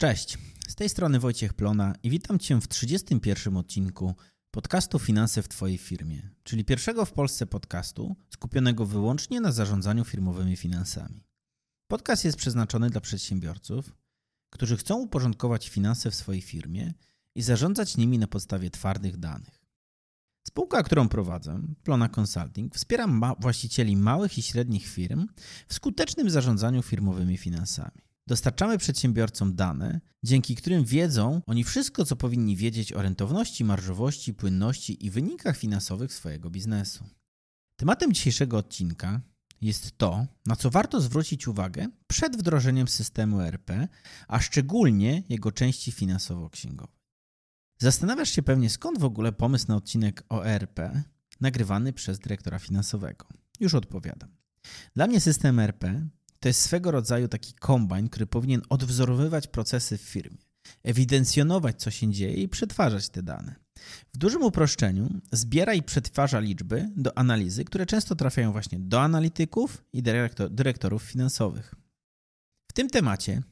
Cześć, z tej strony Wojciech Plona i witam Cię w 31 odcinku podcastu Finanse w Twojej firmie, czyli pierwszego w Polsce podcastu skupionego wyłącznie na zarządzaniu firmowymi finansami. Podcast jest przeznaczony dla przedsiębiorców, którzy chcą uporządkować finanse w swojej firmie i zarządzać nimi na podstawie twardych danych. Spółka, którą prowadzę, Plona Consulting, wspiera ma właścicieli małych i średnich firm w skutecznym zarządzaniu firmowymi finansami. Dostarczamy przedsiębiorcom dane, dzięki którym wiedzą oni wszystko, co powinni wiedzieć o rentowności, marżowości, płynności i wynikach finansowych swojego biznesu. Tematem dzisiejszego odcinka jest to, na co warto zwrócić uwagę przed wdrożeniem systemu ERP, a szczególnie jego części finansowo-księgowej. Zastanawiasz się pewnie, skąd w ogóle pomysł na odcinek o ERP nagrywany przez dyrektora finansowego. Już odpowiadam. Dla mnie system ERP to jest swego rodzaju taki kombajn, który powinien odwzorowywać procesy w firmie, ewidencjonować, co się dzieje i przetwarzać te dane. W dużym uproszczeniu zbiera i przetwarza liczby do analizy, które często trafiają właśnie do analityków i dyrektor, dyrektorów finansowych. W tym temacie,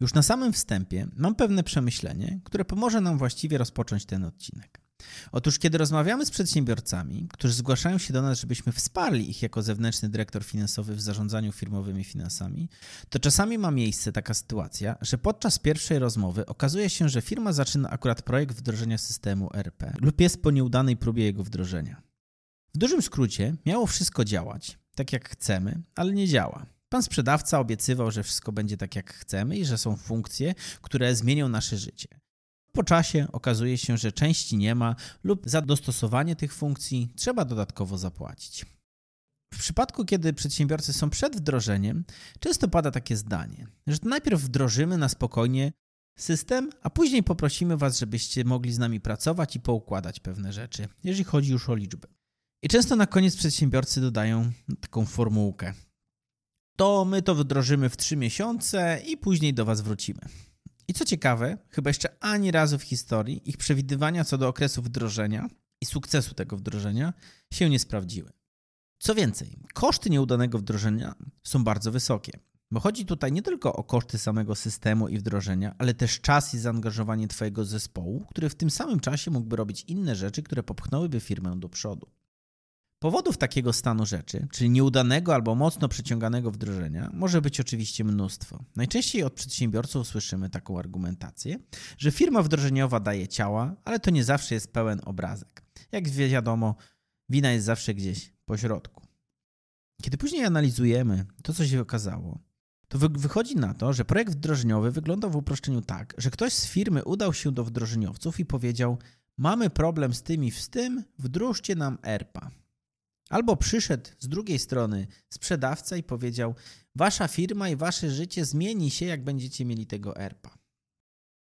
już na samym wstępie, mam pewne przemyślenie, które pomoże nam właściwie rozpocząć ten odcinek. Otóż, kiedy rozmawiamy z przedsiębiorcami, którzy zgłaszają się do nas, żebyśmy wsparli ich jako zewnętrzny dyrektor finansowy w zarządzaniu firmowymi finansami, to czasami ma miejsce taka sytuacja, że podczas pierwszej rozmowy okazuje się, że firma zaczyna akurat projekt wdrożenia systemu RP lub jest po nieudanej próbie jego wdrożenia. W dużym skrócie, miało wszystko działać tak jak chcemy, ale nie działa. Pan sprzedawca obiecywał, że wszystko będzie tak jak chcemy i że są funkcje, które zmienią nasze życie. Po czasie okazuje się, że części nie ma lub za dostosowanie tych funkcji trzeba dodatkowo zapłacić. W przypadku, kiedy przedsiębiorcy są przed wdrożeniem, często pada takie zdanie, że najpierw wdrożymy na spokojnie system, a później poprosimy Was, żebyście mogli z nami pracować i poukładać pewne rzeczy, jeżeli chodzi już o liczby. I często na koniec przedsiębiorcy dodają taką formułkę. To my to wdrożymy w 3 miesiące i później do Was wrócimy. I co ciekawe, chyba jeszcze ani razu w historii ich przewidywania co do okresu wdrożenia i sukcesu tego wdrożenia się nie sprawdziły. Co więcej, koszty nieudanego wdrożenia są bardzo wysokie, bo chodzi tutaj nie tylko o koszty samego systemu i wdrożenia, ale też czas i zaangażowanie Twojego zespołu, który w tym samym czasie mógłby robić inne rzeczy, które popchnęłyby firmę do przodu. Powodów takiego stanu rzeczy, czyli nieudanego albo mocno przeciąganego wdrożenia, może być oczywiście mnóstwo. Najczęściej od przedsiębiorców słyszymy taką argumentację, że firma wdrożeniowa daje ciała, ale to nie zawsze jest pełen obrazek. Jak wiadomo, wina jest zawsze gdzieś po środku. Kiedy później analizujemy to, co się okazało, to wychodzi na to, że projekt wdrożeniowy wyglądał w uproszczeniu tak, że ktoś z firmy udał się do wdrożeniowców i powiedział: Mamy problem z tym i z tym, wdróżcie nam ERPA. Albo przyszedł z drugiej strony sprzedawca i powiedział: Wasza firma i wasze życie zmieni się, jak będziecie mieli tego ERPA.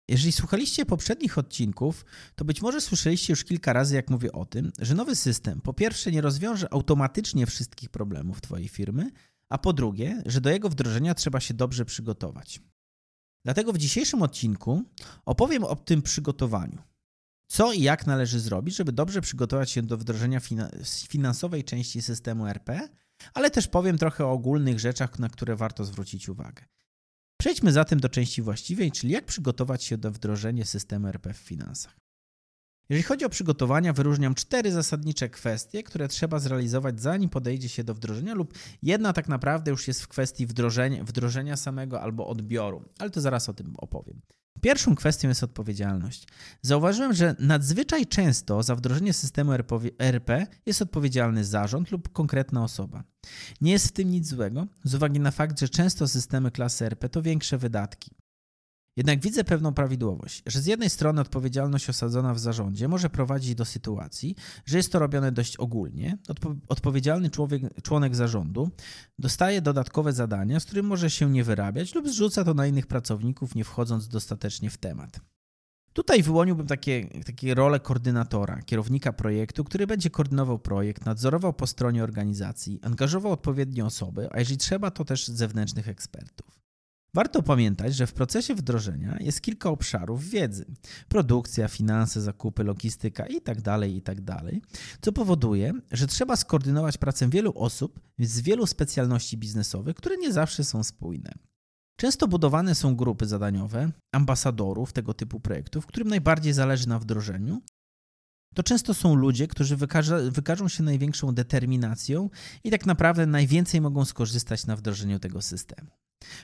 Jeżeli słuchaliście poprzednich odcinków, to być może słyszeliście już kilka razy, jak mówię o tym, że nowy system po pierwsze nie rozwiąże automatycznie wszystkich problemów Twojej firmy, a po drugie, że do jego wdrożenia trzeba się dobrze przygotować. Dlatego w dzisiejszym odcinku opowiem o tym przygotowaniu co i jak należy zrobić, żeby dobrze przygotować się do wdrożenia finansowej części systemu RP, ale też powiem trochę o ogólnych rzeczach, na które warto zwrócić uwagę. Przejdźmy zatem do części właściwej, czyli jak przygotować się do wdrożenia systemu RP w finansach. Jeżeli chodzi o przygotowania, wyróżniam cztery zasadnicze kwestie, które trzeba zrealizować, zanim podejdzie się do wdrożenia, lub jedna tak naprawdę już jest w kwestii wdrożenia, wdrożenia samego albo odbioru, ale to zaraz o tym opowiem. Pierwszą kwestią jest odpowiedzialność. Zauważyłem, że nadzwyczaj często za wdrożenie systemu RP jest odpowiedzialny zarząd lub konkretna osoba. Nie jest w tym nic złego, z uwagi na fakt, że często systemy klasy RP to większe wydatki. Jednak widzę pewną prawidłowość, że z jednej strony odpowiedzialność osadzona w zarządzie może prowadzić do sytuacji, że jest to robione dość ogólnie. Odpo odpowiedzialny człowiek, członek zarządu dostaje dodatkowe zadania, z którym może się nie wyrabiać lub zrzuca to na innych pracowników, nie wchodząc dostatecznie w temat. Tutaj wyłoniłbym takie, takie rolę koordynatora, kierownika projektu, który będzie koordynował projekt, nadzorował po stronie organizacji, angażował odpowiednie osoby, a jeżeli trzeba, to też zewnętrznych ekspertów. Warto pamiętać, że w procesie wdrożenia jest kilka obszarów wiedzy: produkcja, finanse, zakupy, logistyka itd., tak itd., tak co powoduje, że trzeba skoordynować pracę wielu osób z wielu specjalności biznesowych, które nie zawsze są spójne. Często budowane są grupy zadaniowe, ambasadorów tego typu projektów, którym najbardziej zależy na wdrożeniu. To często są ludzie, którzy wykaża, wykażą się największą determinacją i tak naprawdę najwięcej mogą skorzystać na wdrożeniu tego systemu.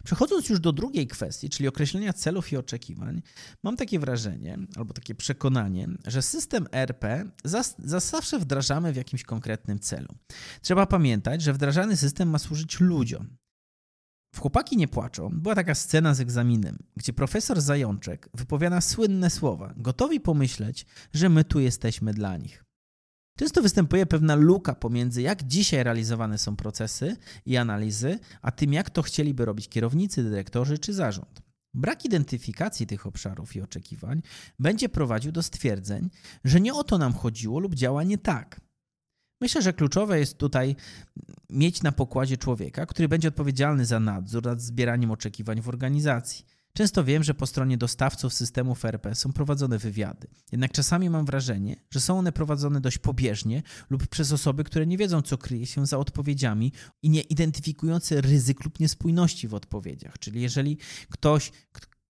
Przechodząc już do drugiej kwestii, czyli określenia celów i oczekiwań, mam takie wrażenie albo takie przekonanie, że system ERP za, za zawsze wdrażamy w jakimś konkretnym celu. Trzeba pamiętać, że wdrażany system ma służyć ludziom. W Chłopaki nie płaczą była taka scena z egzaminem, gdzie profesor Zajączek wypowiada słynne słowa, gotowi pomyśleć, że my tu jesteśmy dla nich. Często występuje pewna luka pomiędzy jak dzisiaj realizowane są procesy i analizy, a tym jak to chcieliby robić kierownicy, dyrektorzy czy zarząd. Brak identyfikacji tych obszarów i oczekiwań będzie prowadził do stwierdzeń, że nie o to nam chodziło lub działa nie tak. Myślę, że kluczowe jest tutaj mieć na pokładzie człowieka, który będzie odpowiedzialny za nadzór nad zbieraniem oczekiwań w organizacji. Często wiem, że po stronie dostawców systemów RP są prowadzone wywiady. Jednak czasami mam wrażenie, że są one prowadzone dość pobieżnie lub przez osoby, które nie wiedzą, co kryje się za odpowiedziami i nie identyfikujące ryzyk lub niespójności w odpowiedziach. Czyli jeżeli ktoś,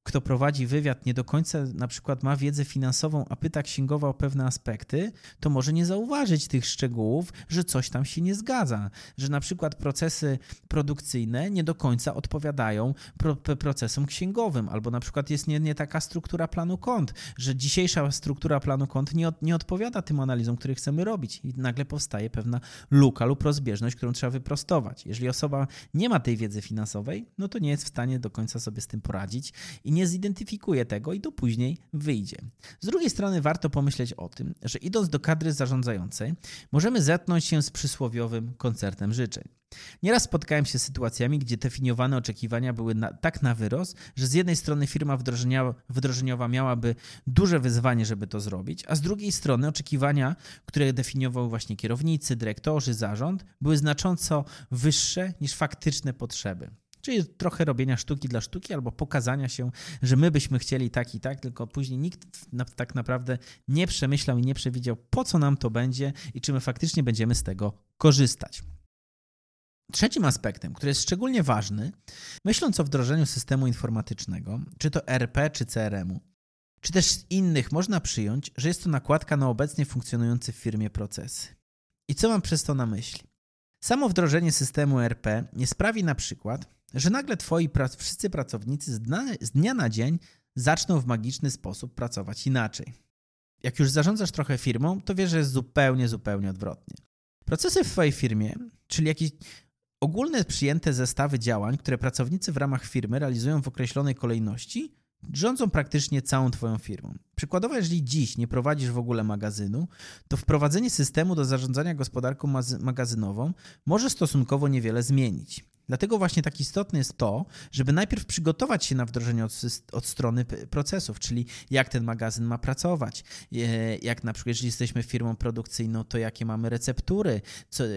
kto prowadzi wywiad, nie do końca na przykład ma wiedzę finansową, a pyta księgowa o pewne aspekty, to może nie zauważyć tych szczegółów, że coś tam się nie zgadza, że na przykład procesy produkcyjne nie do końca odpowiadają pro, procesom księgowym, albo na przykład jest nie, nie taka struktura planu kont, że dzisiejsza struktura planu kont nie, nie odpowiada tym analizom, które chcemy robić i nagle powstaje pewna luka lub rozbieżność, którą trzeba wyprostować. Jeżeli osoba nie ma tej wiedzy finansowej, no to nie jest w stanie do końca sobie z tym poradzić i nie zidentyfikuje tego i to później wyjdzie. Z drugiej strony warto pomyśleć o tym, że idąc do kadry zarządzającej, możemy zetknąć się z przysłowiowym koncertem życzeń. Nieraz spotkałem się z sytuacjami, gdzie definiowane oczekiwania były na, tak na wyrost, że z jednej strony firma wdrożeniowa miałaby duże wyzwanie, żeby to zrobić, a z drugiej strony oczekiwania, które definiowały właśnie kierownicy, dyrektorzy, zarząd, były znacząco wyższe niż faktyczne potrzeby. Czyli trochę robienia sztuki dla sztuki albo pokazania się, że my byśmy chcieli tak i tak, tylko później nikt tak naprawdę nie przemyślał i nie przewidział, po co nam to będzie i czy my faktycznie będziemy z tego korzystać. Trzecim aspektem, który jest szczególnie ważny, myśląc o wdrożeniu systemu informatycznego, czy to RP, czy CRM-u, czy też innych, można przyjąć, że jest to nakładka na obecnie funkcjonujące w firmie procesy. I co mam przez to na myśli? Samo wdrożenie systemu RP nie sprawi na przykład, że nagle twoi wszyscy pracownicy z dnia, z dnia na dzień zaczną w magiczny sposób pracować inaczej. Jak już zarządzasz trochę firmą, to wiesz, że jest zupełnie, zupełnie odwrotnie. Procesy w Twojej firmie, czyli jakieś ogólne przyjęte zestawy działań, które pracownicy w ramach firmy realizują w określonej kolejności, rządzą praktycznie całą Twoją firmą. Przykładowo, jeżeli dziś nie prowadzisz w ogóle magazynu, to wprowadzenie systemu do zarządzania gospodarką magazynową może stosunkowo niewiele zmienić. Dlatego właśnie tak istotne jest to, żeby najpierw przygotować się na wdrożenie od, od, strony procesów, czyli jak ten magazyn ma pracować, jak na przykład, jeżeli jesteśmy firmą produkcyjną, to jakie mamy receptury, co, e,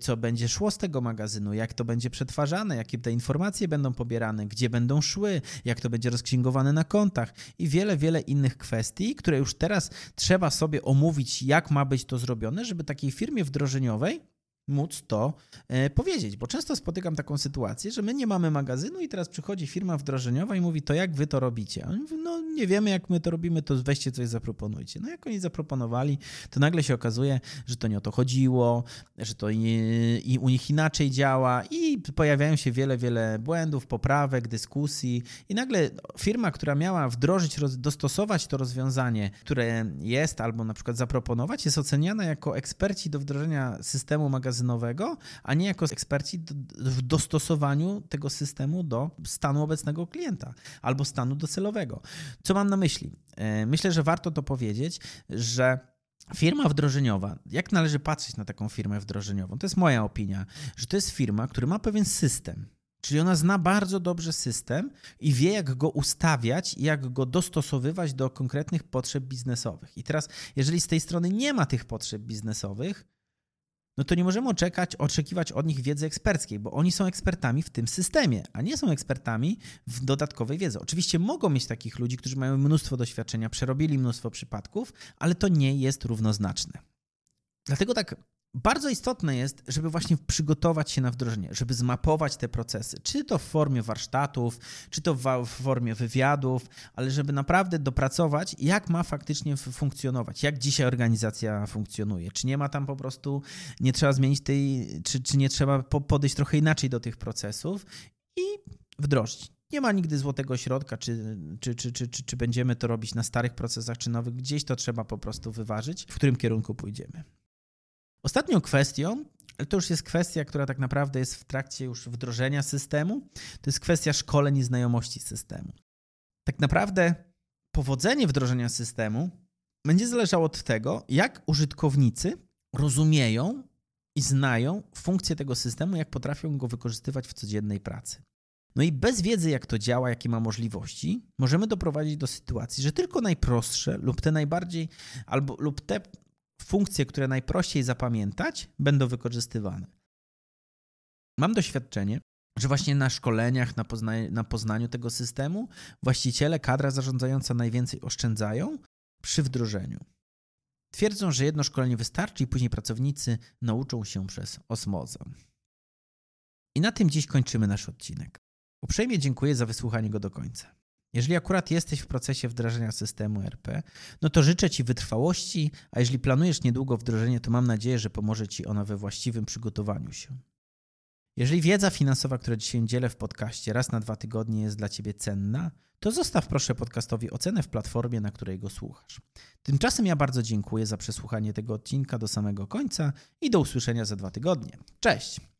co będzie szło z tego magazynu, jak to będzie przetwarzane, jakie te informacje będą pobierane, gdzie będą szły, jak to będzie rozksięgowane na kontach i wiele, wiele innych kwestii, które już teraz trzeba sobie omówić, jak ma być to zrobione, żeby takiej firmie wdrożeniowej móc to e, powiedzieć, bo często spotykam taką sytuację, że my nie mamy magazynu i teraz przychodzi firma wdrożeniowa i mówi, to jak wy to robicie? A oni mówią, no nie wiemy jak my to robimy, to weźcie coś zaproponujcie. No jak oni zaproponowali, to nagle się okazuje, że to nie o to chodziło, że to i, i u nich inaczej działa i pojawiają się wiele, wiele błędów, poprawek, dyskusji i nagle firma, która miała wdrożyć, dostosować to rozwiązanie, które jest albo na przykład zaproponować, jest oceniana jako eksperci do wdrożenia systemu magazynowego magazynowego, a nie jako eksperci w dostosowaniu tego systemu do stanu obecnego klienta albo stanu docelowego. Co mam na myśli? E, myślę, że warto to powiedzieć, że Firma wdrożeniowa, jak należy patrzeć na taką firmę wdrożeniową? To jest moja opinia, że to jest firma, która ma pewien system. Czyli ona zna bardzo dobrze system i wie, jak go ustawiać i jak go dostosowywać do konkretnych potrzeb biznesowych. I teraz, jeżeli z tej strony nie ma tych potrzeb biznesowych, no to nie możemy czekać, oczekiwać od nich wiedzy eksperckiej, bo oni są ekspertami w tym systemie, a nie są ekspertami w dodatkowej wiedzy. Oczywiście mogą mieć takich ludzi, którzy mają mnóstwo doświadczenia, przerobili mnóstwo przypadków, ale to nie jest równoznaczne. Dlatego tak bardzo istotne jest, żeby właśnie przygotować się na wdrożenie, żeby zmapować te procesy, czy to w formie warsztatów, czy to w formie wywiadów, ale żeby naprawdę dopracować, jak ma faktycznie funkcjonować, jak dzisiaj organizacja funkcjonuje, czy nie ma tam po prostu, nie trzeba zmienić tej, czy, czy nie trzeba podejść trochę inaczej do tych procesów i wdrożyć. Nie ma nigdy złotego środka, czy, czy, czy, czy, czy, czy będziemy to robić na starych procesach, czy nowych. Gdzieś to trzeba po prostu wyważyć, w którym kierunku pójdziemy. Ostatnią kwestią, to już jest kwestia, która tak naprawdę jest w trakcie już wdrożenia systemu, to jest kwestia szkoleń i znajomości systemu. Tak naprawdę powodzenie wdrożenia systemu będzie zależało od tego, jak użytkownicy rozumieją i znają funkcję tego systemu, jak potrafią go wykorzystywać w codziennej pracy. No i bez wiedzy, jak to działa, jakie ma możliwości, możemy doprowadzić do sytuacji, że tylko najprostsze lub te najbardziej, albo lub te funkcje, które najprościej zapamiętać, będą wykorzystywane. Mam doświadczenie, że właśnie na szkoleniach, na, pozna na poznaniu tego systemu, właściciele, kadra zarządzająca najwięcej oszczędzają przy wdrożeniu. Twierdzą, że jedno szkolenie wystarczy i później pracownicy nauczą się przez osmozę. I na tym dziś kończymy nasz odcinek. Uprzejmie dziękuję za wysłuchanie go do końca. Jeżeli akurat jesteś w procesie wdrażania systemu RP, no to życzę Ci wytrwałości, a jeżeli planujesz niedługo wdrożenie, to mam nadzieję, że pomoże Ci ona we właściwym przygotowaniu się. Jeżeli wiedza finansowa, którą dzisiaj dzielę w podcaście raz na dwa tygodnie jest dla Ciebie cenna, to zostaw proszę podcastowi ocenę w platformie, na której go słuchasz. Tymczasem ja bardzo dziękuję za przesłuchanie tego odcinka do samego końca i do usłyszenia za dwa tygodnie. Cześć!